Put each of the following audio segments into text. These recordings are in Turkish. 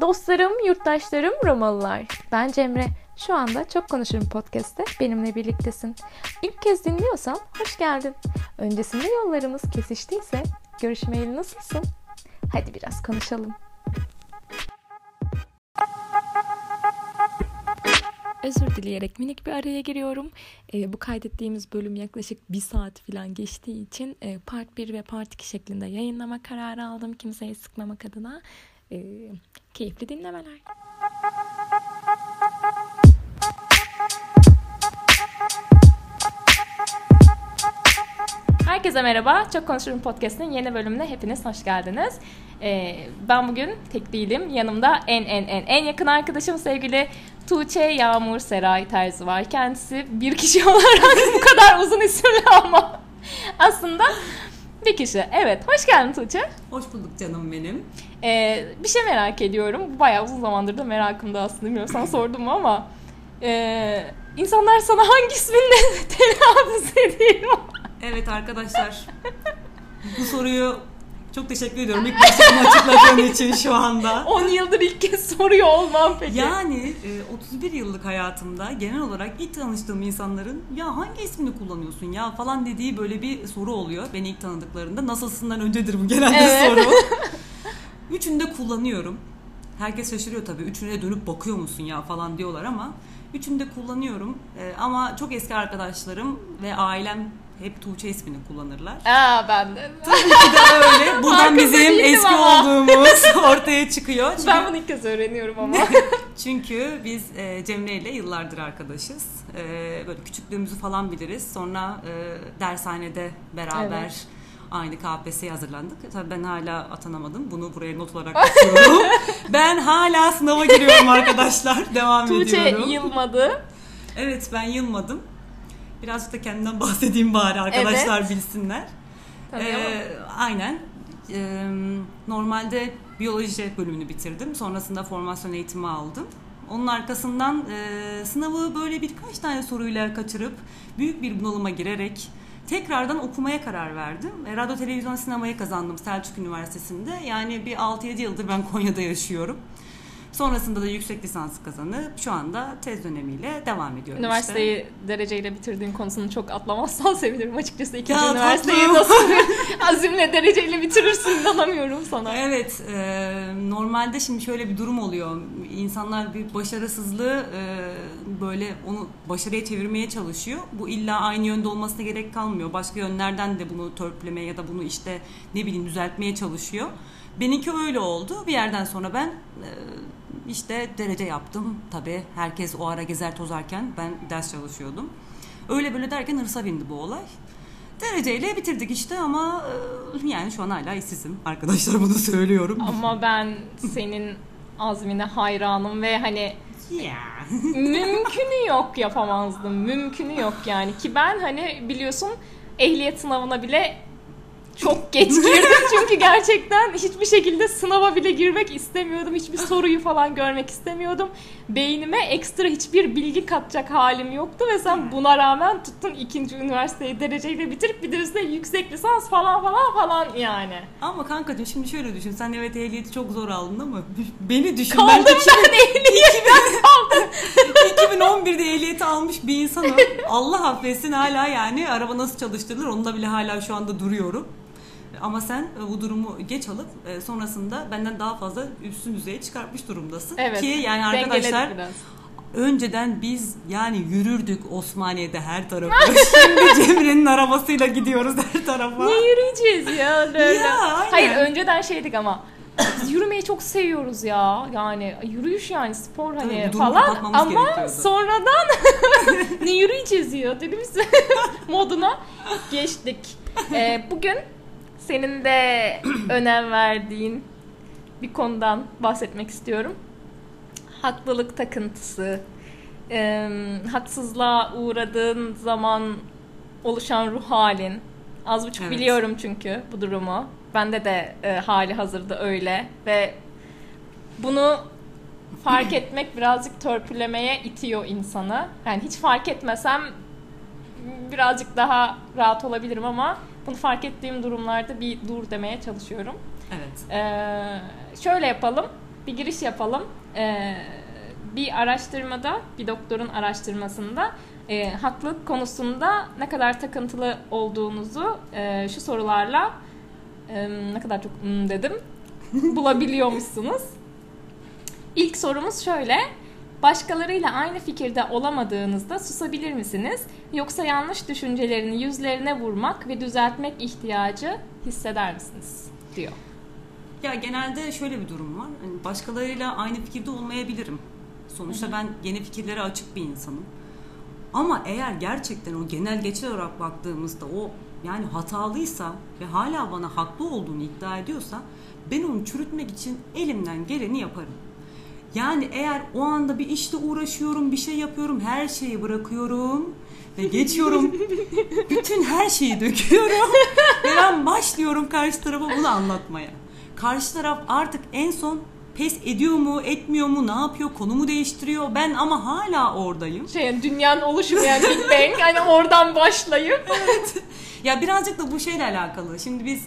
Dostlarım, yurttaşlarım, Romalılar. Ben Cemre. Şu anda Çok Konuşurum Podcast'te benimle birliktesin. İlk kez dinliyorsan hoş geldin. Öncesinde yollarımız kesiştiyse görüşmeyeli nasılsın? Hadi biraz konuşalım. Özür dileyerek minik bir araya giriyorum. E, bu kaydettiğimiz bölüm yaklaşık bir saat falan geçtiği için e, part 1 ve part 2 şeklinde yayınlama kararı aldım. Kimseyi sıkmamak adına. E, keyifli dinlemeler. Herkese merhaba. Çok Konuşurum Podcast'ın yeni bölümüne hepiniz hoş geldiniz. Ee, ben bugün tek değilim. Yanımda en en en en yakın arkadaşım sevgili Tuğçe Yağmur Seray Terzi var. Kendisi bir kişi olarak bu kadar uzun isimli ama aslında bir kişi. Evet. Hoş geldin Tuğçe. Hoş bulduk canım benim. Ee, bir şey merak ediyorum. Bu bayağı uzun zamandır da merakımda aslında. Bilmiyorum sana sordum ama e, insanlar sana hangi isminle telaffuz ediyor? Evet arkadaşlar. bu soruyu çok teşekkür ediyorum. İlk başta açıkladığın için şu anda. 10 yıldır ilk kez soruyor olmam peki. Yani 31 yıllık hayatımda genel olarak ilk tanıştığım insanların ya hangi ismini kullanıyorsun ya falan dediği böyle bir soru oluyor. Beni ilk tanıdıklarında. Nasılsından öncedir bu genelde evet. soru. Üçünü de kullanıyorum. Herkes şaşırıyor tabii. Üçüne dönüp bakıyor musun ya falan diyorlar ama üçünü de kullanıyorum. Ama çok eski arkadaşlarım ve ailem hep Tuğçe ismini kullanırlar. Aa ben de. Tabii ki de öyle. Buradan bizim eski ama. olduğumuz ortaya çıkıyor. Çünkü... Ben bunu ilk kez öğreniyorum ama. Çünkü biz e, Cemre ile yıllardır arkadaşız. E, böyle küçüklüğümüzü falan biliriz. Sonra e, dershanede beraber evet. Aynı KPSS'ye hazırlandık. Tabii ben hala atanamadım. Bunu buraya not olarak yazıyorum. ben hala sınava giriyorum arkadaşlar. Devam Tuğçe ediyorum. Tuğçe yılmadı. Evet ben yılmadım. Birazcık da kendimden bahsedeyim bari arkadaşlar evet. bilsinler. Tabii ee, aynen. Ee, normalde biyoloji bölümünü bitirdim. Sonrasında formasyon eğitimi aldım. Onun arkasından e, sınavı böyle birkaç tane soruyla kaçırıp büyük bir bunalıma girerek tekrardan okumaya karar verdim. E, radyo, televizyon, sinemayı kazandım Selçuk Üniversitesi'nde. Yani bir 6-7 yıldır ben Konya'da yaşıyorum. Sonrasında da yüksek lisans kazanıp şu anda tez dönemiyle devam ediyorum Üniversiteyi işte. dereceyle bitirdiğin konusunu çok atlamazsan sevinirim açıkçası. İkinci ya, üniversiteyi tatlım. nasıl azimle dereceyle bitirirsin inanamıyorum sana. Evet. E, normalde şimdi şöyle bir durum oluyor. İnsanlar bir başarısızlığı e, böyle onu başarıya çevirmeye çalışıyor. Bu illa aynı yönde olmasına gerek kalmıyor. Başka yönlerden de bunu törpülemeye ya da bunu işte ne bileyim düzeltmeye çalışıyor. Benimki öyle oldu. Bir yerden sonra ben e, işte derece yaptım. Tabii herkes o ara gezer tozarken ben ders çalışıyordum. Öyle böyle derken hırsa bindi bu olay. Dereceyle bitirdik işte ama e, yani şu an hala işsizim. Arkadaşlar bunu söylüyorum. Ama ben senin azmine hayranım ve hani yeah. mümkünü yok yapamazdım. Mümkünü yok yani. Ki ben hani biliyorsun ehliyet sınavına bile çok geç girdim çünkü gerçekten hiçbir şekilde sınava bile girmek istemiyordum. Hiçbir soruyu falan görmek istemiyordum. Beynime ekstra hiçbir bilgi katacak halim yoktu ve sen buna rağmen tuttun ikinci üniversiteyi dereceyle bitirip bir de üstüne yüksek lisans falan falan falan yani. Ama kankacığım şimdi şöyle düşün. Sen evet ehliyeti çok zor aldın ama beni düşün. Kaldım ben, 2000, ben ehliyetten kaldım. 2011'de ehliyeti almış bir insanım. Allah affetsin hala yani araba nasıl çalıştırılır onunla bile hala şu anda duruyorum. Ama sen e, bu durumu geç alıp e, sonrasında benden daha fazla üstün düzeye çıkartmış durumdasın. Evet, Ki yani arkadaşlar önceden biz yani yürürdük Osmaniye'de her tarafa. Şimdi Cemre'nin arabasıyla gidiyoruz her tarafa. Ne yürüyeceğiz ya. Ya, Hayır önceden şeydik ama yürümeyi çok seviyoruz ya. Yani yürüyüş yani spor hani Tabii, falan ama sonradan ne yürüyeceğiz ya dediğimiz moduna geçtik. Ee, bugün senin de önem verdiğin bir konudan bahsetmek istiyorum. Haklılık takıntısı. E, haksızlığa uğradığın zaman oluşan ruh halin. Az buçuk evet. biliyorum çünkü bu durumu. Bende de e, hali hazırda öyle ve bunu fark etmek birazcık törpülemeye itiyor insanı. Yani hiç fark etmesem birazcık daha rahat olabilirim ama bunu fark ettiğim durumlarda bir dur demeye çalışıyorum. Evet. Ee, şöyle yapalım. bir giriş yapalım. Ee, bir araştırmada, bir doktorun araştırmasında e, haklılık konusunda ne kadar takıntılı olduğunuzu e, şu sorularla e, ne kadar çok hmm dedim bulabiliyormuşsunuz. İlk sorumuz şöyle. Başkalarıyla aynı fikirde olamadığınızda susabilir misiniz? Yoksa yanlış düşüncelerini yüzlerine vurmak ve düzeltmek ihtiyacı hisseder misiniz? diyor. Ya genelde şöyle bir durum var. Hani başkalarıyla aynı fikirde olmayabilirim. Sonuçta Hı-hı. ben yeni fikirlere açık bir insanım. Ama eğer gerçekten o genel geçer olarak baktığımızda o yani hatalıysa ve hala bana haklı olduğunu iddia ediyorsa ben onu çürütmek için elimden geleni yaparım. Yani eğer o anda bir işle uğraşıyorum, bir şey yapıyorum, her şeyi bırakıyorum ve geçiyorum. bütün her şeyi döküyorum ve ben başlıyorum karşı tarafa bunu anlatmaya. Karşı taraf artık en son pes ediyor mu, etmiyor mu, ne yapıyor, konumu değiştiriyor. Ben ama hala oradayım. Şey, dünyanın oluşumu yani Big Bang. Hani oradan başlayıp. evet. Ya birazcık da bu şeyle alakalı. Şimdi biz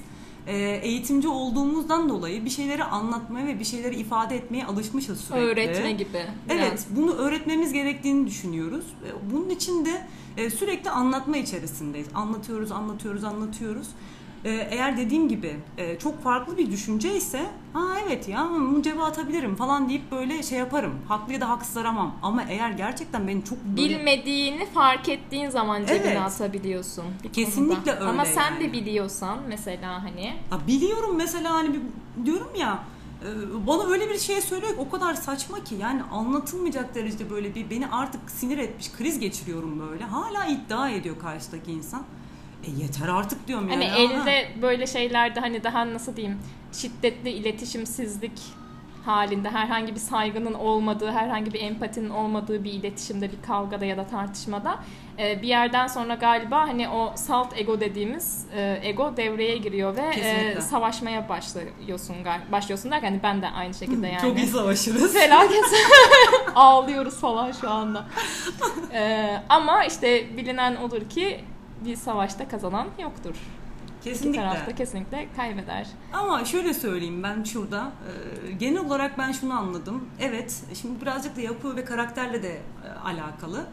e, eğitimci olduğumuzdan dolayı bir şeyleri anlatmaya ve bir şeyleri ifade etmeye alışmışız sürekli. Öğretme gibi. Evet, bunu öğretmemiz gerektiğini düşünüyoruz. E, bunun için de e, sürekli anlatma içerisindeyiz. Anlatıyoruz, anlatıyoruz, anlatıyoruz. Eğer dediğim gibi çok farklı bir düşünce ise ha evet ya bunu cebe atabilirim falan deyip böyle şey yaparım. Haklı ya da haksız aramam. Ama eğer gerçekten beni çok böyle... Bilmediğini fark ettiğin zaman cebine evet. atabiliyorsun. Kesinlikle konuda. öyle. Ama sen yani. de biliyorsan mesela hani. Ha, biliyorum mesela hani diyorum ya bana öyle bir şey söylüyor o kadar saçma ki yani anlatılmayacak derecede böyle bir beni artık sinir etmiş kriz geçiriyorum böyle hala iddia ediyor karşıdaki insan e yeter artık diyorum yani. Hani elde böyle şeylerde hani daha nasıl diyeyim şiddetli iletişimsizlik halinde herhangi bir saygının olmadığı, herhangi bir empatinin olmadığı bir iletişimde, bir kavgada ya da tartışmada e, bir yerden sonra galiba hani o salt ego dediğimiz e, ego devreye giriyor ve e, savaşmaya başlıyorsun başlıyorsun derken hani ben de aynı şekilde yani. Çok iyi savaşırız. Felaket. Ağlıyoruz falan şu anda. Ama işte bilinen odur ki bir savaşta kazanan yoktur. Kesinlikle. İki tarafta kesinlikle kaybeder. Ama şöyle söyleyeyim ben şurada e, genel olarak ben şunu anladım. Evet şimdi birazcık da yapı ve karakterle de e, alakalı.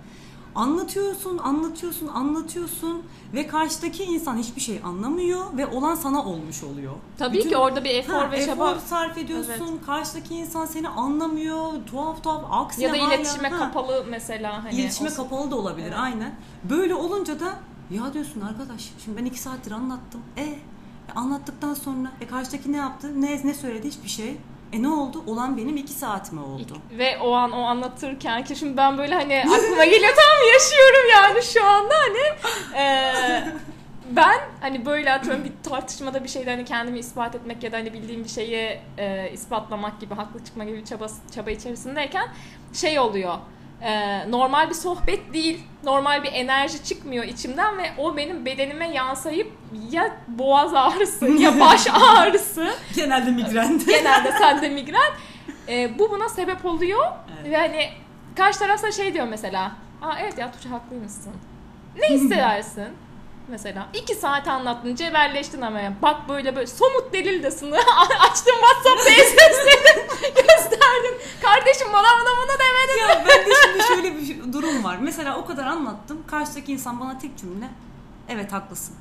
Anlatıyorsun, anlatıyorsun, anlatıyorsun ve karşıdaki insan hiçbir şey anlamıyor ve olan sana olmuş oluyor. Tabii Bütün, ki orada bir efor ha, ve çaba. Efor sarf ediyorsun. Evet. Karşıdaki insan seni anlamıyor. Tuhaf tuhaf aksine Ya da iletişime hala, kapalı mesela. Hani iletişime olsun. kapalı da olabilir evet. aynen. Böyle olunca da ya diyorsun arkadaş şimdi ben iki saattir anlattım. E, e anlattıktan sonra e karşıdaki ne yaptı? Ne ne söyledi? Hiçbir şey. E ne oldu? Olan benim iki saat mi oldu? Ve o an o anlatırken ki şimdi ben böyle hani aklıma geliyor tam yaşıyorum yani şu anda hani e, ben hani böyle atıyorum bir tartışmada bir şeyden hani kendimi ispat etmek ya da hani bildiğim bir şeyi e, ispatlamak gibi haklı çıkma gibi bir çaba, çaba içerisindeyken şey oluyor e, normal bir sohbet değil, normal bir enerji çıkmıyor içimden ve o benim bedenime yansıyıp ya boğaz ağrısı ya baş ağrısı. Genelde migren. Genelde sende migren. E, bu buna sebep oluyor evet. ve hani karşı tarafsa şey diyor mesela. Aa evet ya Tuğçe haklıymışsın. Ne hissedersin? mesela. iki saat anlattın, cebelleştin ama ya. Bak böyle böyle somut delil de sını açtım WhatsApp'ta SS'leri gösterdim. Kardeşim bana bana bunu demedin. Ya ben de şimdi şöyle bir durum var. Mesela o kadar anlattım. Karşıdaki insan bana tek cümle evet haklısın.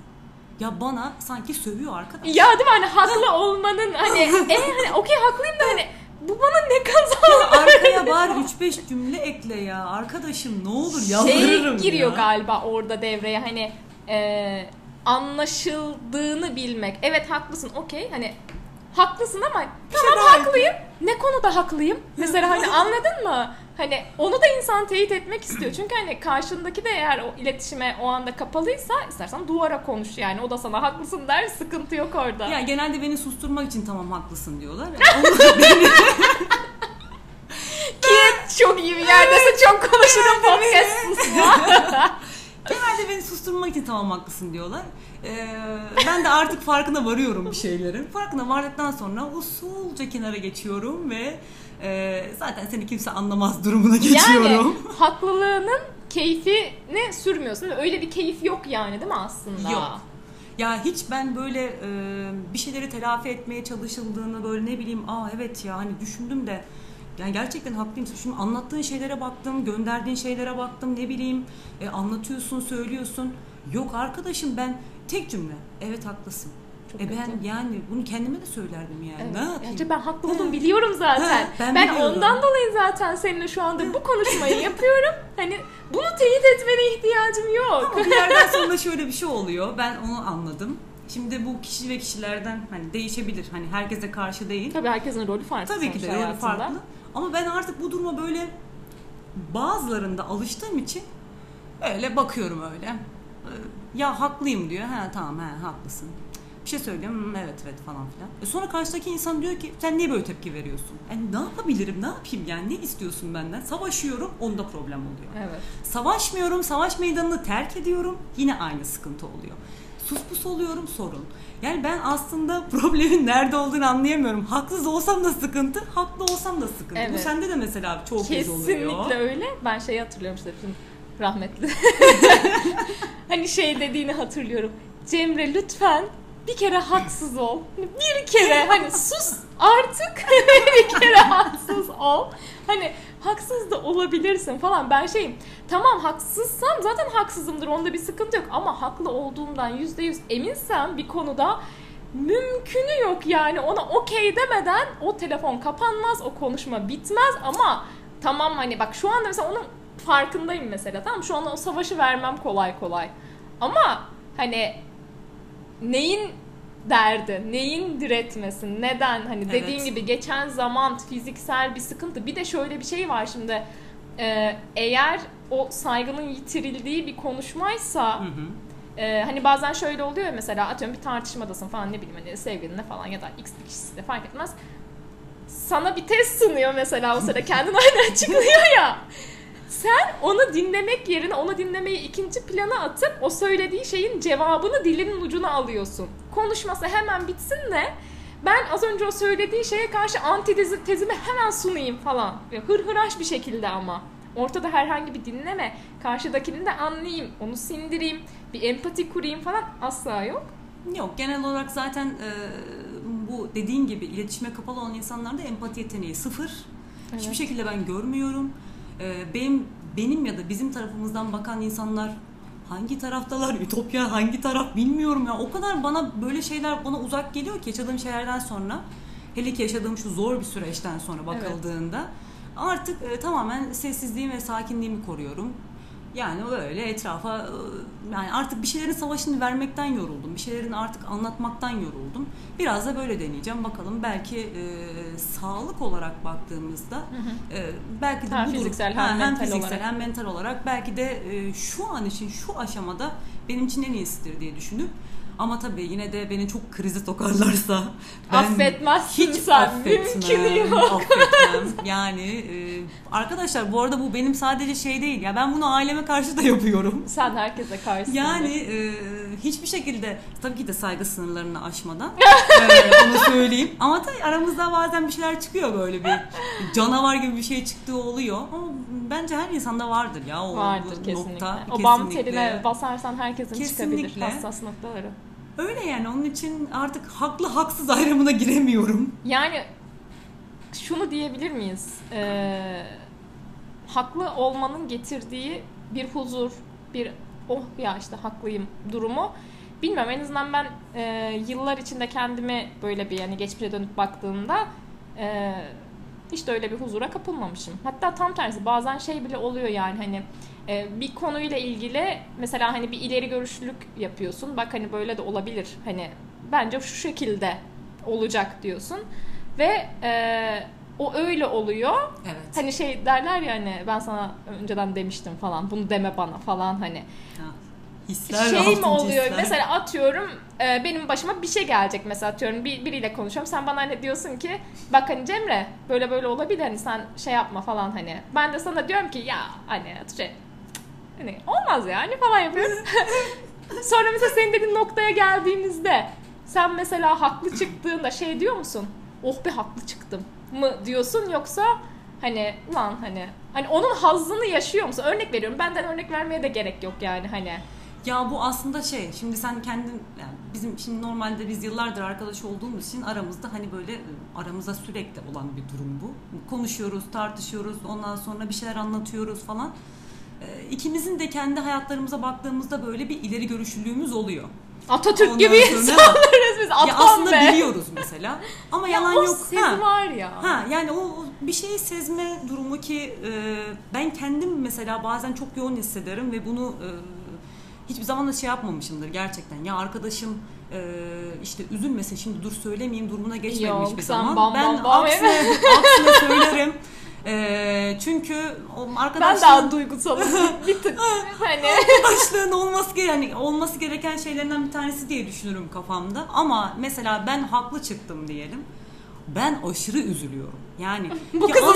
Ya bana sanki sövüyor arkadaş. Ya değil mi hani haklı olmanın hani e hani okey haklıyım da hani bu bana ne kazandı? arkaya var 3-5 cümle ekle ya. Arkadaşım ne olur şey yalvarırım Şey giriyor ya. galiba orada devreye hani e, anlaşıldığını bilmek. Evet haklısın okey hani haklısın ama tamam haklıyım. Ne konuda haklıyım? Mesela hani anladın mı? Hani onu da insan teyit etmek istiyor. Çünkü hani karşındaki de eğer o iletişime o anda kapalıysa istersen duvara konuş yani. O da sana haklısın der sıkıntı yok orada. Ya genelde beni susturmak için tamam haklısın diyorlar. Ki çok iyi bir yerdesin çok konuşurum podcast susma. Genelde beni susturmak için tamam haklısın diyorlar. Ee, ben de artık farkına varıyorum bir şeylerin. Farkına vardıktan sonra usulca kenara geçiyorum ve e, zaten seni kimse anlamaz durumuna geçiyorum. Yani haklılığının keyfini sürmüyorsun. Öyle bir keyif yok yani değil mi aslında? Yok. Ya hiç ben böyle e, bir şeyleri telafi etmeye çalışıldığını böyle ne bileyim aa evet ya hani düşündüm de yani gerçekten haklıyım. Şimdi anlattığın şeylere baktım, gönderdiğin şeylere baktım ne bileyim e, anlatıyorsun, söylüyorsun. Yok arkadaşım ben tek cümle evet haklısın. Çok e ben yani bunu kendime de söylerdim yani. Evet. Ne yapayım? Bence ben haklı olduğumu biliyorum zaten. Ha, ben ben ondan dolayı zaten seninle şu anda bu konuşmayı yapıyorum. Hani bunu teyit etmene ihtiyacım yok. Ama bir yerden sonra şöyle bir şey oluyor. Ben onu anladım. Şimdi bu kişi ve kişilerden hani değişebilir. Hani herkese karşı değil. Tabii herkesin rolü farklı. Tabii ki de rolü farklı. Ama ben artık bu duruma böyle bazılarında alıştığım için öyle bakıyorum öyle. Ee, ya haklıyım diyor. Ha tamam ha haklısın. Bir şey söylüyorum hmm, evet evet falan filan. E sonra karşıdaki insan diyor ki sen niye böyle tepki veriyorsun? Yani ne yapabilirim ne yapayım yani ne istiyorsun benden? Savaşıyorum onda problem oluyor. Evet. Savaşmıyorum savaş meydanını terk ediyorum yine aynı sıkıntı oluyor. Sus pus oluyorum sorun. Yani ben aslında problemin nerede olduğunu anlayamıyorum. Haksız olsam da sıkıntı, haklı olsam da sıkıntı. Evet. Bu sende de mesela çok kez oluyor. Kesinlikle öyle. Ben şeyi hatırlıyorum işte rahmetli. hani şey dediğini hatırlıyorum. Cemre lütfen bir kere haksız ol. Bir kere hani sus artık bir kere haksız ol. Hani haksız da olabilirsin falan. Ben şeyim tamam haksızsam zaten haksızımdır onda bir sıkıntı yok. Ama haklı olduğumdan yüzde yüz eminsem bir konuda mümkünü yok yani ona okey demeden o telefon kapanmaz o konuşma bitmez ama tamam hani bak şu anda mesela onun farkındayım mesela tamam şu anda o savaşı vermem kolay kolay ama hani neyin derdi, neyin diretmesin, neden hani dediğin evet. gibi geçen zaman fiziksel bir sıkıntı. Bir de şöyle bir şey var şimdi e, eğer o saygının yitirildiği bir konuşmaysa hı hı. E, hani bazen şöyle oluyor mesela atıyorum bir tartışmadasın falan ne bileyim hani sevgilinle falan ya da x bir kişisi de fark etmez. Sana bir test sunuyor mesela o sırada kendin aynen açıklıyor ya. Sen onu dinlemek yerine onu dinlemeyi ikinci plana atıp o söylediği şeyin cevabını dilinin ucuna alıyorsun. Konuşması hemen bitsin de ben az önce o söylediği şeye karşı anti tezimi hemen sunayım falan. Hır hıraş bir şekilde ama. Ortada herhangi bir dinleme. Karşıdakini de anlayayım, onu sindireyim, bir empati kurayım falan asla yok. Yok genel olarak zaten e, bu dediğin gibi iletişime kapalı olan insanlarda empati yeteneği sıfır. Evet. Hiçbir şekilde ben görmüyorum e, benim benim ya da bizim tarafımızdan bakan insanlar hangi taraftalar, Ütopya hangi taraf bilmiyorum ya. O kadar bana böyle şeyler bana uzak geliyor ki yaşadığım şeylerden sonra. Hele ki yaşadığım şu zor bir süreçten sonra bakıldığında evet. artık e, tamamen sessizliğimi ve sakinliğimi koruyorum. Yani öyle etrafa e, yani artık bir şeylerin savaşını vermekten yoruldum. Bir şeylerin artık anlatmaktan yoruldum. Biraz da böyle deneyeceğim. Bakalım belki e, sağlık olarak baktığımızda hı hı. E, belki de hem bu fiziksel durum, hem, hem mental fiziksel olarak. hem mental olarak belki de e, şu an için şu aşamada benim için en iyisidir diye düşünüp ama tabii yine de beni çok krizi tokarlarsa ben Affetmezsin hiç sen. affetmem. Mümkün yok. Affetmem. Yani e, arkadaşlar bu arada bu benim sadece şey değil. Ya ben bunu aileme karşı da yapıyorum. Sen herkese karşı. Yani e, hiçbir şekilde tabii ki de saygı sınırlarını aşmadan e, onu söyleyeyim. Ama tabii aramızda bazen bir şeyler çıkıyor böyle bir canavar gibi bir şey çıktığı oluyor. Ama bence her insanda vardır ya o vardır kesinlikle. nokta. O bam teline basarsan herkesin kesinlikle. çıkabilir hassas noktaları. Öyle yani onun için artık haklı haksız ayrımına giremiyorum. Yani şunu diyebilir miyiz? Ee, haklı olmanın getirdiği bir huzur, bir oh ya işte haklıyım durumu. Bilmiyorum en azından ben e, yıllar içinde kendimi böyle bir yani geçmişe dönüp baktığımda e, de öyle bir huzura kapılmamışım. Hatta tam tersi bazen şey bile oluyor yani hani e, bir konuyla ilgili mesela hani bir ileri görüşlülük yapıyorsun. Bak hani böyle de olabilir. Hani bence şu şekilde olacak diyorsun. Ve e, o öyle oluyor. Evet. Hani şey derler ya hani ben sana önceden demiştim falan. Bunu deme bana falan hani. Ha. Hisler şey mi oluyor hisler. mesela atıyorum e, benim başıma bir şey gelecek mesela atıyorum bir, biriyle konuşuyorum sen bana hani diyorsun ki bak hani Cemre böyle böyle olabilir hani sen şey yapma falan hani ben de sana diyorum ki ya hani şey hani olmaz yani falan yapıyorum sonra mesela senin dediğin noktaya geldiğimizde sen mesela haklı çıktığında şey diyor musun? Oh be haklı çıktım. mı diyorsun yoksa hani lan hani hani onun hazzını yaşıyor musun? Örnek veriyorum benden örnek vermeye de gerek yok yani hani. Ya bu aslında şey şimdi sen kendin yani bizim şimdi normalde biz yıllardır arkadaş olduğumuz için aramızda hani böyle aramızda sürekli olan bir durum bu. Konuşuyoruz, tartışıyoruz, ondan sonra bir şeyler anlatıyoruz falan. E, ikimizin de kendi hayatlarımıza baktığımızda böyle bir ileri görüşlülüğümüz oluyor. Atatürk Ondan gibi insanlarız biz. Atam ya aslında be. biliyoruz mesela. Ama yalan ya yok. O ha. var ya. Ha yani o, o bir şeyi sezme durumu ki e, ben kendim mesela bazen çok yoğun hissederim ve bunu e, hiçbir zaman da şey yapmamışımdır gerçekten. Ya arkadaşım e, işte üzülmesin şimdi dur söylemeyeyim durumuna geçmemiş Yok, bir zaman. Bam, ben bam, bam, aksine, aksine söylerim. E, çünkü o arkadaşlığın... Ben daha duygusalım bir tık. hani. Arkadaşlığın olması, yani olması gereken şeylerinden bir tanesi diye düşünürüm kafamda. Ama mesela ben haklı çıktım diyelim. Ben aşırı üzülüyorum. Yani bu kızın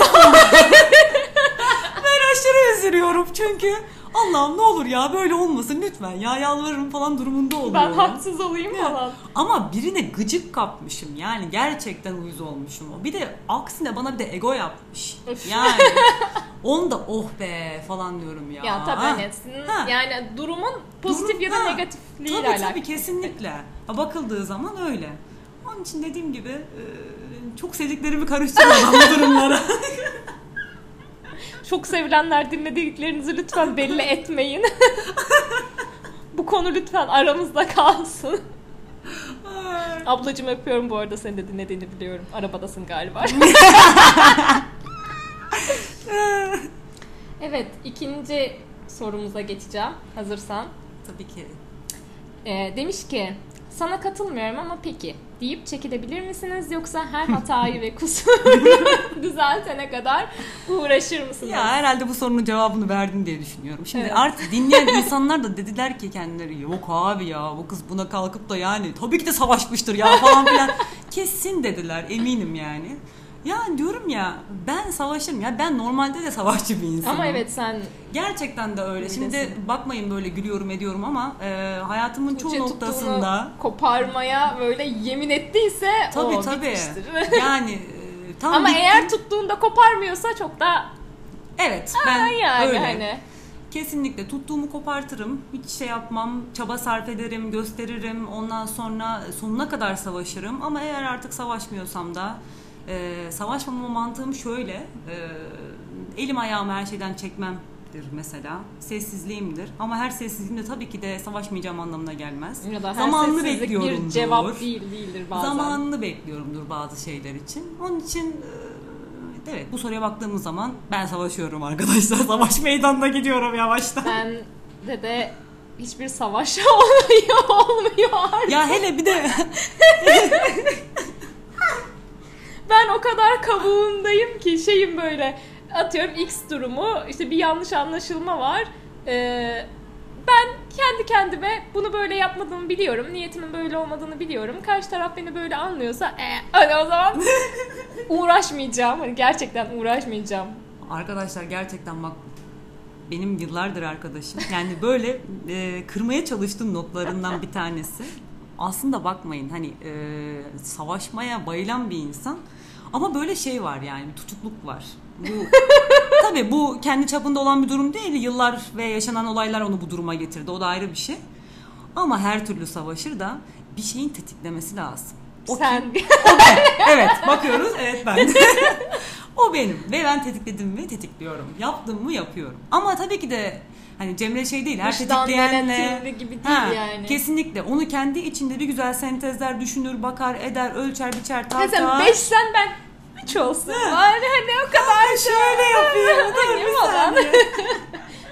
ben aşırı üzülüyorum çünkü Allah'ım ne olur ya böyle olmasın lütfen ya yalvarırım falan durumunda oluyor. Ben haksız olayım ya. falan. Ama birine gıcık kapmışım yani gerçekten uyuz olmuşum o. Bir de aksine bana bir de ego yapmış. Yani onu da oh be falan diyorum ya. Ya tabii hani ha. yani durumun pozitif Durum, ya da ha. negatifliğiyle tabii, alakalı. Tabii kesinlikle. Bakıldığı zaman öyle. Onun için dediğim gibi çok sevdiklerimi karıştırmadan bu durumlara. Çok sevilenler dinlediklerinizi lütfen belli etmeyin. bu konu lütfen aramızda kalsın. Ablacım öpüyorum bu arada seni de dinlediğini biliyorum. Arabadasın galiba. evet ikinci sorumuza geçeceğim. Hazırsan. Tabii ki. Ee, demiş ki sana katılmıyorum ama peki deyip çekilebilir misiniz yoksa her hatayı ve kusuru düzeltene kadar uğraşır mısınız? Ya herhalde bu sorunun cevabını verdim diye düşünüyorum. Şimdi evet. artık dinleyen insanlar da dediler ki kendileri yok abi ya bu kız buna kalkıp da yani tabii ki de savaşmıştır ya falan filan. Kesin dediler eminim yani. Ya diyorum ya ben savaşırım ya ben normalde de savaşçı bir insanım. Ama evet sen gerçekten de öyle. Şimdi bakmayın böyle gülüyorum ediyorum ama e, hayatımın Tuğçe çoğu noktasında koparmaya böyle yemin ettiyse tabii, o tabii. bitmiştir. yani e, tam Ama bittim. eğer tuttuğunda koparmıyorsa çok da Evet ben yani öyle. Hani. Kesinlikle tuttuğumu kopartırım. Hiç şey yapmam. Çaba sarf ederim, gösteririm. Ondan sonra sonuna kadar savaşırım. Ama eğer artık savaşmıyorsam da e, savaşmama mantığım şöyle. E, elim ayağımı her şeyden çekmemdir mesela. Sessizliğimdir. Ama her sessizliğim de tabii ki de savaşmayacağım anlamına gelmez. Ya da Zamanını bekliyorumdur. bir cevap değil değildir bazen. Zamanını bekliyorumdur bazı şeyler için. Onun için e, evet bu soruya baktığımız zaman ben savaşıyorum arkadaşlar. Savaş meydanına gidiyorum yavaştan. Ben de de hiçbir savaş olmuyor, olmuyor artık. Ya hele bir de ben o kadar kabuğundayım ki şeyim böyle atıyorum X durumu işte bir yanlış anlaşılma var. Ee, ben kendi kendime bunu böyle yapmadığımı biliyorum. Niyetimin böyle olmadığını biliyorum. Karşı taraf beni böyle anlıyorsa e, hadi o zaman uğraşmayacağım. Hani gerçekten uğraşmayacağım. Arkadaşlar gerçekten bak benim yıllardır arkadaşım. Yani böyle e, kırmaya çalıştığım notlarından bir tanesi. Aslında bakmayın hani e, savaşmaya bayılan bir insan ama böyle şey var yani bir tutukluk var. Bu tabii bu kendi çapında olan bir durum değil. Yıllar ve yaşanan olaylar onu bu duruma getirdi. O da ayrı bir şey. Ama her türlü savaşır da bir şeyin tetiklemesi lazım. O Sen. Kim? O ben. Evet bakıyoruz. Evet ben. o benim. Ve ben tetikledim mi tetikliyorum. Yaptım mı yapıyorum. Ama tabii ki de hani Cemre şey değil. Her tetikleyenle. gibi değil ha, yani. Kesinlikle. Onu kendi içinde bir güzel sentezler düşünür, bakar, eder, ölçer, biçer, tartar. Mesela beşten ben üç olsun. Yani hani o kadar şöyle yapayım. Dur bir saniye.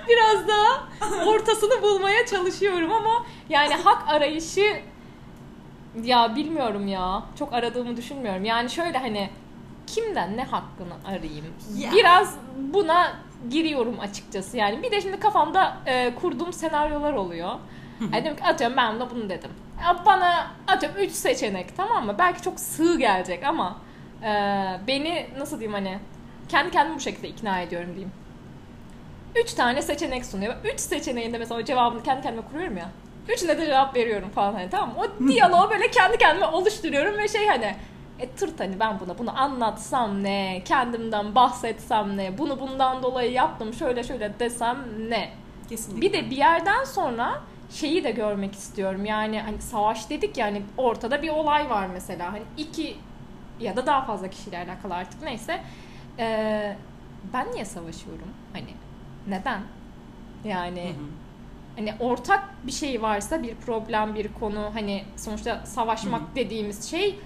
Biraz daha ortasını bulmaya çalışıyorum ama yani hak arayışı ya bilmiyorum ya. Çok aradığımı düşünmüyorum. Yani şöyle hani kimden ne hakkını arayayım? Ya. Biraz buna giriyorum açıkçası. Yani bir de şimdi kafamda e, kurduğum senaryolar oluyor. yani ki atıyorum ben de bunu dedim. Bana atıyorum 3 seçenek tamam mı? Belki çok sığ gelecek ama e, beni nasıl diyeyim hani kendi kendimi bu şekilde ikna ediyorum diyeyim. 3 tane seçenek sunuyor. 3 seçeneğinde mesela cevabını kendi kendime kuruyorum ya. Üçüne de cevap veriyorum falan hani tamam mı? O diyaloğu böyle kendi kendime oluşturuyorum ve şey hani e tırt hani ben buna bunu anlatsam ne, kendimden bahsetsem ne, bunu bundan dolayı yaptım şöyle şöyle desem ne. Kesinlikle. Bir de bir yerden sonra şeyi de görmek istiyorum. Yani hani savaş dedik yani ortada bir olay var mesela. Hani iki ya da daha fazla kişiyle alakalı artık neyse. Ee, ben niye savaşıyorum? Hani neden? Yani hı hı. hani ortak bir şey varsa bir problem bir konu hani sonuçta savaşmak hı hı. dediğimiz şey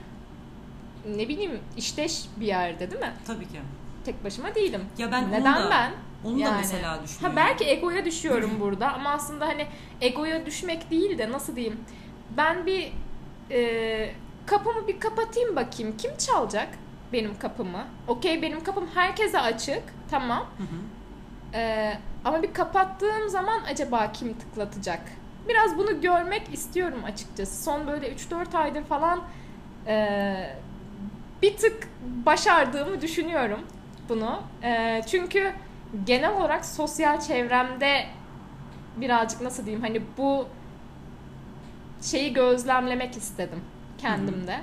ne bileyim işteş bir yerde değil mi? Tabii ki. Tek başıma değilim. Ya ben neden da, ben? Onu yani. da mesela düşünüyorum. Ha belki egoya düşüyorum burada ama aslında hani egoya düşmek değil de nasıl diyeyim? Ben bir e, kapımı bir kapatayım bakayım. Kim çalacak benim kapımı? Okey benim kapım herkese açık. Tamam. Hı hı. Ee, ama bir kapattığım zaman acaba kim tıklatacak? Biraz bunu görmek istiyorum açıkçası. Son böyle 3-4 aydır falan e, bir tık başardığımı düşünüyorum bunu. E, çünkü genel olarak sosyal çevremde birazcık nasıl diyeyim hani bu şeyi gözlemlemek istedim kendimde.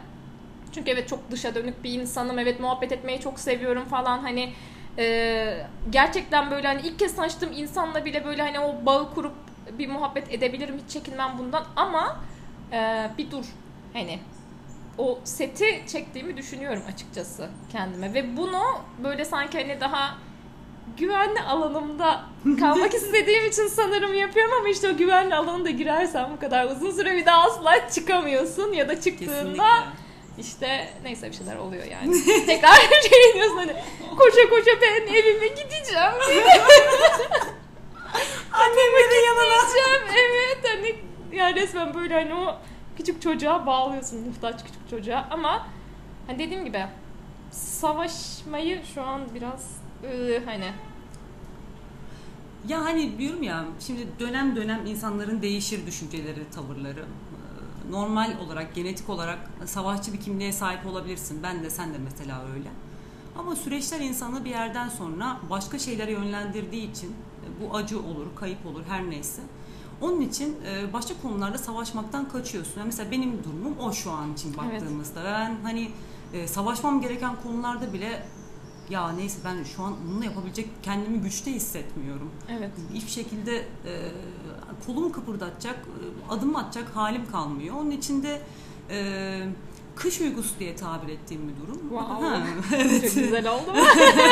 Çünkü evet çok dışa dönük bir insanım. Evet muhabbet etmeyi çok seviyorum falan. Hani e, gerçekten böyle hani ilk kez tanıştığım insanla bile böyle hani o bağı kurup bir muhabbet edebilirim. Hiç çekinmem bundan ama e, bir dur. Hani o seti çektiğimi düşünüyorum açıkçası kendime ve bunu böyle sanki hani daha güvenli alanımda kalmak istediğim için sanırım yapıyorum ama işte o güvenli alanında girersen bu kadar uzun süre bir daha asla çıkamıyorsun ya da çıktığında Kesinlikle. işte neyse bir şeyler oluyor yani. Tekrar şey diyorsun hani koşa koşa ben evime gideceğim. Annemlerin yanına. Evet hani yani resmen böyle hani o küçük çocuğa bağlıyorsun muhtaç küçük çocuğa ama hani dediğim gibi savaşmayı şu an biraz ıı, hani ya hani diyorum ya şimdi dönem dönem insanların değişir düşünceleri, tavırları. Normal olarak, genetik olarak savaşçı bir kimliğe sahip olabilirsin. Ben de sen de mesela öyle. Ama süreçler insanı bir yerden sonra başka şeylere yönlendirdiği için e, bu acı olur, kayıp olur her neyse. Onun için e, başka konularda savaşmaktan kaçıyorsun. Yani mesela benim durumum o şu an için baktığımızda. Evet. Ben hani e, savaşmam gereken konularda bile ya neyse ben şu an bunu yapabilecek kendimi güçte hissetmiyorum. Evet. Hiçbir şekilde e, kıpırdatacak, e, adım atacak halim kalmıyor. Onun için de e, kış uykusu diye tabir ettiğim bir durum. Wow. Ha, evet. Çok güzel oldu.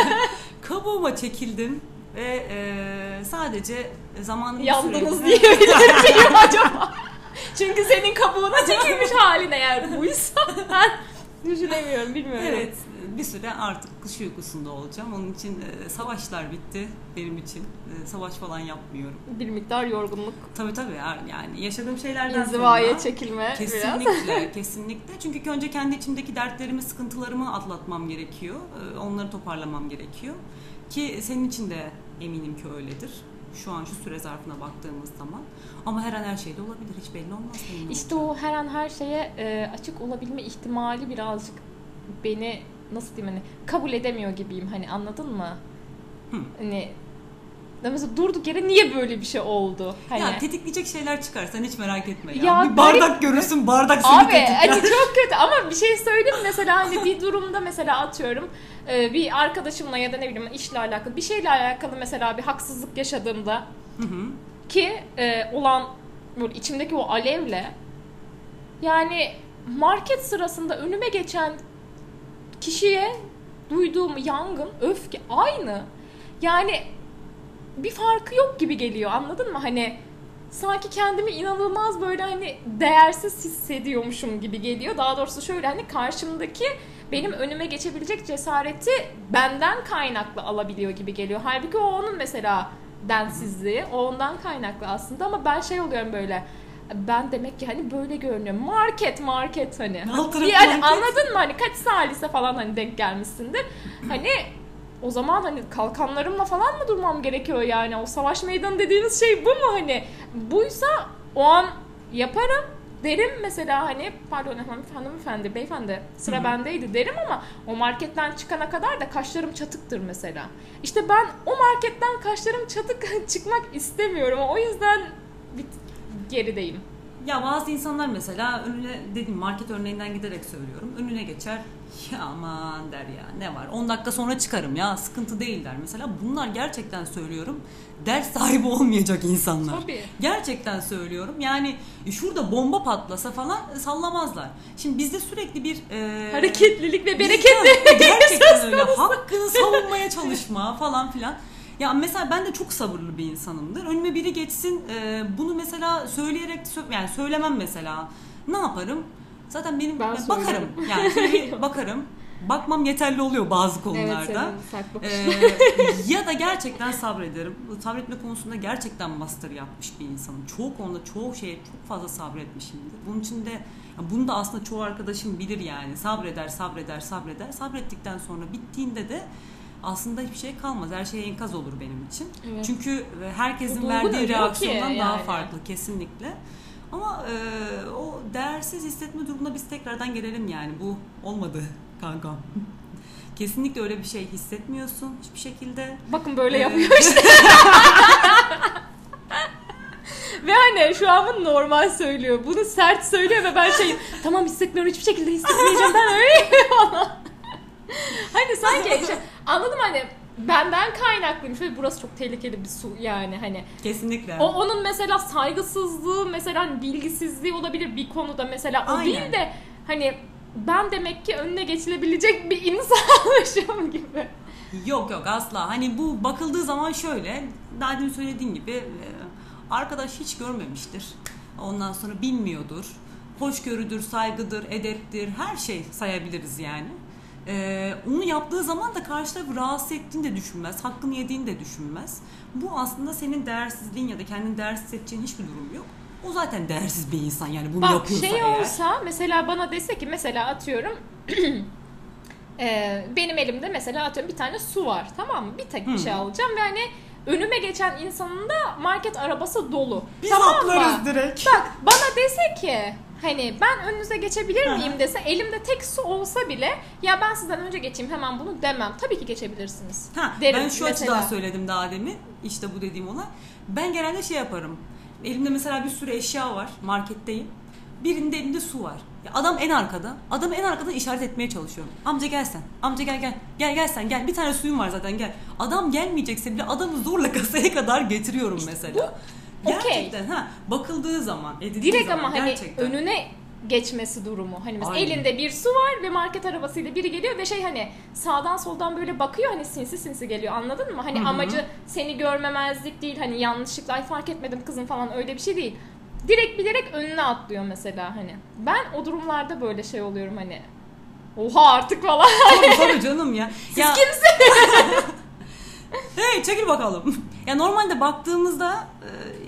Kabuğuma çekildim ve e, sadece zamanım Yandınız diyebilir miyim acaba? Çünkü senin kabuğuna çekilmiş halin eğer buysa ben düşünemiyorum bilmiyorum. Evet bir süre artık kış uykusunda olacağım. Onun için e, savaşlar bitti benim için. E, savaş falan yapmıyorum. Bir miktar yorgunluk. Tabii tabii yani yaşadığım şeylerden İnzivaya sonra. çekilme Kesinlikle, biraz. kesinlikle. Çünkü önce kendi içimdeki dertlerimi, sıkıntılarımı atlatmam gerekiyor. E, onları toparlamam gerekiyor. Ki senin için de eminim ki öyledir şu an şu süre zarfına baktığımız zaman. Ama her an her şey de olabilir. Hiç belli olmaz. İşte o her an her şeye e, açık olabilme ihtimali birazcık beni nasıl diyeyim hani kabul edemiyor gibiyim hani anladın mı? Hı. Hani mesela durduk yere niye böyle bir şey oldu? Hani... Ya tetikleyecek şeyler çıkar sen hiç merak etme ya. ya bir bardak garip... görürsün bardak seni Abi hani çok kötü ama bir şey söyleyeyim mesela hani bir durumda mesela atıyorum e, bir arkadaşımla ya da ne bileyim işle alakalı bir şeyle alakalı mesela bir haksızlık yaşadığımda hı hı. ki e, olan böyle içimdeki o alevle yani market sırasında önüme geçen kişiye duyduğum yangın, öfke aynı. Yani bir farkı yok gibi geliyor anladın mı? Hani sanki kendimi inanılmaz böyle hani değersiz hissediyormuşum gibi geliyor. Daha doğrusu şöyle hani karşımdaki benim önüme geçebilecek cesareti benden kaynaklı alabiliyor gibi geliyor. Halbuki o onun mesela densizliği, o ondan kaynaklı aslında ama ben şey oluyorum böyle ben demek ki hani böyle görünüyorum. Market market hani. yani market. anladın mı hani kaç salise falan hani denk gelmişsindir. Hani o zaman hani kalkanlarımla falan mı durmam gerekiyor yani? O savaş meydanı dediğiniz şey bu mu hani? Buysa o an yaparım derim mesela hani pardon hanımefendi beyefendi sıra Hı-hı. bendeydi derim ama o marketten çıkana kadar da kaşlarım çatıktır mesela. İşte ben o marketten kaşlarım çatık çıkmak istemiyorum. O yüzden bir gerideyim. Ya bazı insanlar mesela önüne dedim market örneğinden giderek söylüyorum. Önüne geçer. Ya aman der ya ne var 10 dakika sonra çıkarım ya sıkıntı değil der mesela. Bunlar gerçekten söylüyorum ders sahibi olmayacak insanlar. Tabii. Gerçekten söylüyorum. Yani şurada bomba patlasa falan sallamazlar. Şimdi bizde sürekli bir e, hareketlilik ve bereketli gerçekten öyle hakkını savunmaya çalışma falan filan. Ya mesela ben de çok sabırlı bir insanımdır. Önüme biri geçsin e, bunu mesela söyleyerek yani söylemem mesela. Ne yaparım? Zaten benim ben bakarım. Yani bakarım. Bakmam yeterli oluyor bazı konularda. Evet, ee, ya da gerçekten sabrederim. Sabretme konusunda gerçekten master yapmış bir insanım. Çoğu konuda çoğu şeye çok fazla sabretmişimdir. Bunun için de bunu da aslında çoğu arkadaşım bilir yani. Sabreder, sabreder, sabreder. Sabrettikten sonra bittiğinde de aslında hiçbir şey kalmaz. Her şey enkaz olur benim için. Evet. Çünkü herkesin verdiği reaksiyondan yani. daha farklı kesinlikle. Ama e, o değersiz hissetme durumuna biz tekrardan gelelim yani. Bu olmadı kankam. Kesinlikle öyle bir şey hissetmiyorsun hiçbir şekilde. Bakın böyle ee... yapıyor işte. ve hani şu an bunu normal söylüyor. Bunu sert söylüyor ve ben şey tamam hissetmiyorum hiçbir şekilde hissetmeyeceğim ben öyle hani sanki işte, anladım hani benden kaynaklıymış ve burası çok tehlikeli bir su yani hani. Kesinlikle. O onun mesela saygısızlığı mesela hani bilgisizliği olabilir bir konuda mesela o Aynen. değil de hani ben demek ki önüne geçilebilecek bir insanmışım gibi. Yok yok asla. Hani bu bakıldığı zaman şöyle daha demin söylediğin gibi e, arkadaş hiç görmemiştir. Ondan sonra bilmiyordur. Hoşgörüdür, saygıdır, edeptir her şey sayabiliriz yani. Ee, onu yaptığı zaman da karşı tarafı rahatsız ettiğini de düşünmez, hakkını yediğini de düşünmez. Bu aslında senin değersizliğin ya da kendini değersiz hissedeceğin hiçbir durum yok. O zaten değersiz bir insan yani bunu Bak, yapıyorsa şey eğer. olsa mesela bana dese ki mesela atıyorum e, benim elimde mesela atıyorum bir tane su var tamam mı? Bir tek bir şey alacağım ve hani önüme geçen insanın da market arabası dolu. Biz tamam atlarız mı? direkt. Bak bana dese ki hani ben önünüze geçebilir miyim dese elimde tek su olsa bile ya ben sizden önce geçeyim hemen bunu demem. Tabii ki geçebilirsiniz. Ha, derim ben şu mesela. açıdan söyledim daha demin işte bu dediğim ona. Ben genelde şey yaparım. Elimde mesela bir sürü eşya var marketteyim. Birinde elinde su var. Ya adam en arkada. Adamı en arkadan işaret etmeye çalışıyorum. Amca gel sen. Amca gel gel. Gel gel sen gel. Bir tane suyum var zaten gel. Adam gelmeyecekse bile adamı zorla kasaya kadar getiriyorum mesela. Bu Gerçekten okay. ha bakıldığı zaman Direkt zaman, ama hani önüne geçmesi durumu. Hani mesela Aynen. elinde bir su var ve market arabasıyla biri geliyor ve şey hani sağdan soldan böyle bakıyor hani sinsi sinsi geliyor anladın mı? Hani Hı-hı. amacı seni görmemezlik değil hani yanlışlıkla ay fark etmedim kızım falan öyle bir şey değil. Direkt bilerek önüne atlıyor mesela hani. Ben o durumlarda böyle şey oluyorum hani. Oha artık falan. Tabii tabii canım ya. Siz ya... kimsiniz? hey çekil bakalım. Ya normalde baktığımızda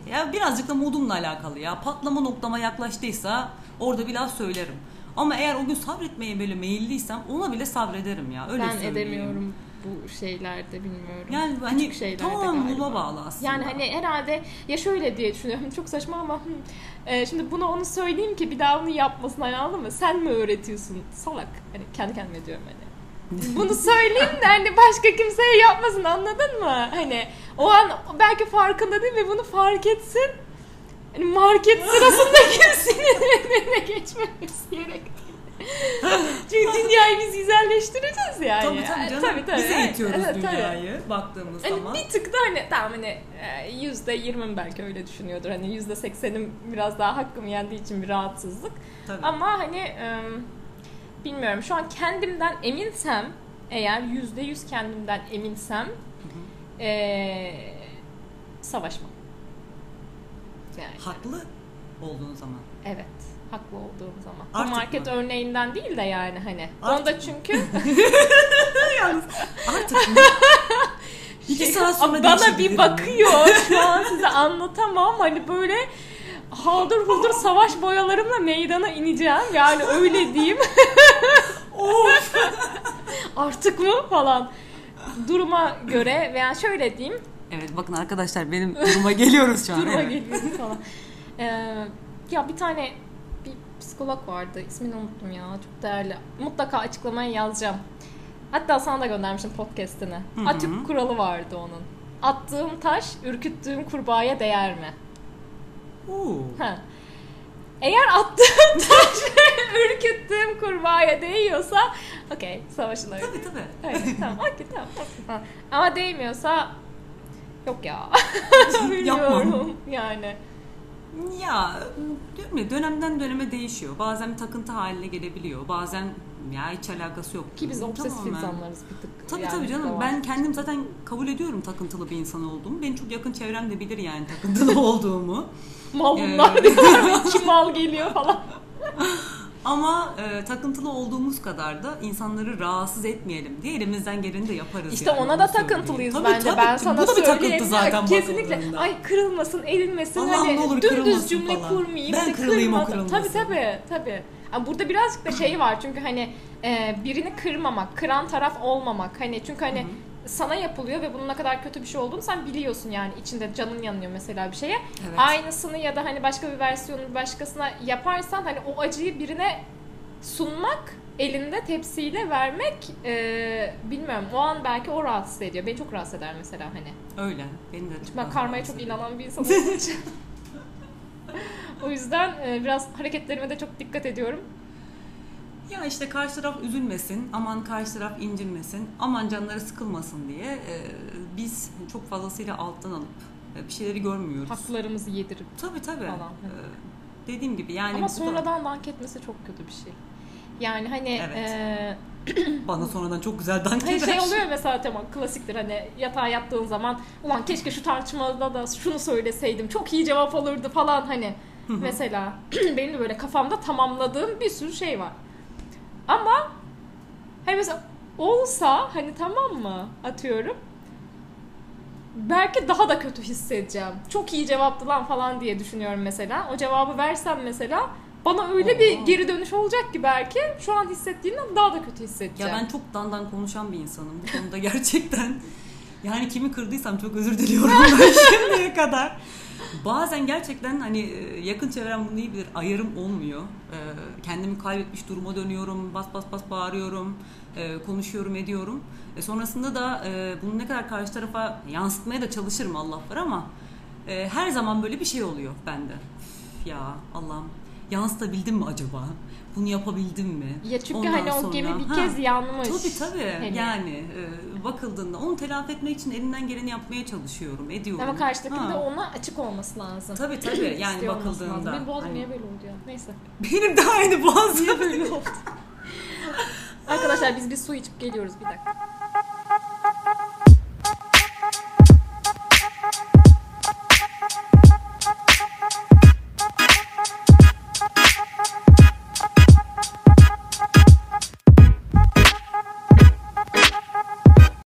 e, ya birazcık da modumla alakalı ya. Patlama noktama yaklaştıysa orada bir laf söylerim. Ama eğer o gün sabretmeye böyle meyilliysem ona bile sabrederim ya. Öyle ben söyleyeyim. edemiyorum bu şeylerde bilmiyorum. Yani hani şeylerde tamam buna bağlı aslında. Yani hani herhalde ya şöyle diye düşünüyorum çok saçma ama e, şimdi bunu onu söyleyeyim ki bir daha onu yapmasın anladın mı? Sen mi öğretiyorsun? Salak. Hani kendi kendime diyorum hani. Bunu söyleyeyim de hani başka kimseye yapmasın anladın mı? Hani o an belki farkında değil ve bunu fark etsin. Hani market sırasında kimsenin önüne geçmemesi gerektiğini. Çünkü dünyayı biz güzelleştireceğiz yani. Tabii tabii canım. Tabii, tabii. Biz eğitiyoruz evet, dünyayı tabii. baktığımız hani zaman. Bir tık da hani tamam hani e, yüzde yirmi belki öyle düşünüyordur. Hani yüzde seksenim biraz daha hakkım yendiği için bir rahatsızlık. Tabii. Ama hani bilmiyorum şu an kendimden eminsem eğer yüzde yüz kendimden eminsem ee, savaşmam. Yani. Haklı olduğun zaman. Evet. Haklı olduğum zaman. Artık market mı? örneğinden değil de yani hani. Artık Onda çünkü yalnız artık mı? İki saat sonra Bana bir bakıyor. Şu an size anlatamam. Hani böyle haldır huldur savaş boyalarımla meydana ineceğim. Yani öyle diyeyim. Of. Artık mı falan. Duruma göre veya şöyle diyeyim. Evet bakın arkadaşlar benim duruma geliyoruz şu an. duruma evet. geliyoruz falan. Ee, ya bir tane bir psikolog vardı. İsmini unuttum ya. Çok değerli. Mutlaka açıklamaya yazacağım. Hatta sana da göndermiştim podcast'ini. Atük kuralı vardı onun. Attığım taş ürküttüğüm kurbağaya değer mi? Ha. Eğer attığım taş ürküttüğüm kurbağaya değiyorsa okey savaşın öyle. Tabii tabii. Evet, tamam okey tamam. tamam. Ama değmiyorsa yok ya. Bilmiyorum yani. Ya diyorum ya dönemden döneme değişiyor. Bazen takıntı haline gelebiliyor. Bazen ya hiç alakası yok. Ki biz obsesif Tamamen. insanlarız bir tık. Tabii yani tabii canım. Ben kendim zaten kabul ediyorum takıntılı bir insan olduğumu. Benim çok yakın çevrem de bilir yani takıntılı olduğumu. Mal bunlar ee... iki mal geliyor falan. Ama e, takıntılı olduğumuz kadar da insanları rahatsız etmeyelim diye elimizden geleni de yaparız. İşte yani, ona da takıntılıyız tabii, bence. Tabii, ben sana bu da bir takıntı zaten Kesinlikle. Ay kırılmasın, erilmesin. Allah hani ne olur dümdüz cümle falan. kurmayayım. Ben kırılayım o kırılmasın. Tabii tabii. tabii. Burada birazcık da şey var çünkü hani e, birini kırmamak, kıran taraf olmamak. Hani çünkü hani Hı-hı sana yapılıyor ve bunun ne kadar kötü bir şey olduğunu sen biliyorsun yani içinde canın yanıyor mesela bir şeye. Evet. Aynısını ya da hani başka bir versiyonu başkasına yaparsan hani o acıyı birine sunmak elinde tepsiyle vermek e, bilmiyorum o an belki o rahatsız ediyor. Beni çok rahatsız eder mesela hani. Öyle. Beni de ben karmaya çok inanan bir insan olduğum için. o yüzden e, biraz hareketlerime de çok dikkat ediyorum. Ya işte karşı taraf üzülmesin, aman karşı taraf incinmesin, aman canları sıkılmasın diye e, biz çok fazlasıyla alttan alıp e, bir şeyleri görmüyoruz. Haklarımızı yedirip. Tabii tabii. Falan. E, dediğim gibi yani. Ama sonradan da... dank etmesi çok kötü bir şey. Yani hani evet. e, bana sonradan çok güzel dank hani şey oluyor mesela tamam klasiktir hani yatağa yattığın zaman ulan keşke şu tartışmada da şunu söyleseydim çok iyi cevap olurdu falan hani mesela benim de böyle kafamda tamamladığım bir sürü şey var. Ama hani mesela olsa hani tamam mı atıyorum belki daha da kötü hissedeceğim. Çok iyi cevaptı lan falan diye düşünüyorum mesela. O cevabı versem mesela bana öyle bir geri dönüş olacak ki belki şu an hissettiğimden daha da kötü hissedeceğim. Ya ben çok dandan konuşan bir insanım bu konuda gerçekten. Yani kimi kırdıysam çok özür diliyorum şimdiye kadar. Bazen gerçekten hani e, yakın çevrem bunu iyi bilir. Ayarım olmuyor. E, kendimi kaybetmiş duruma dönüyorum. Bas bas bas bağırıyorum. E, konuşuyorum ediyorum. Sonrasında da bunu ne kadar karşı tarafa yansıtmaya da çalışırım Allah var ama her zaman böyle bir şey oluyor bende. Ya Allah'ım yansıtabildim mi acaba? Bunu yapabildim mi? Ya çünkü Ondan hani o gemi bir ha, kez yanmış. Tabii tabii. Hani. Yani e, bakıldığında onu telafi etmek için elinden geleni yapmaya çalışıyorum, ediyorum. Ama karşıdakinin de ona açık olması lazım. Tabii tabii. Yani bakıldığında. Benim boğazım hani... niye böyle oldu ya? Neyse. Benim de aynı boğazım. niye böyle oldu? Arkadaşlar biz bir su içip geliyoruz bir dakika.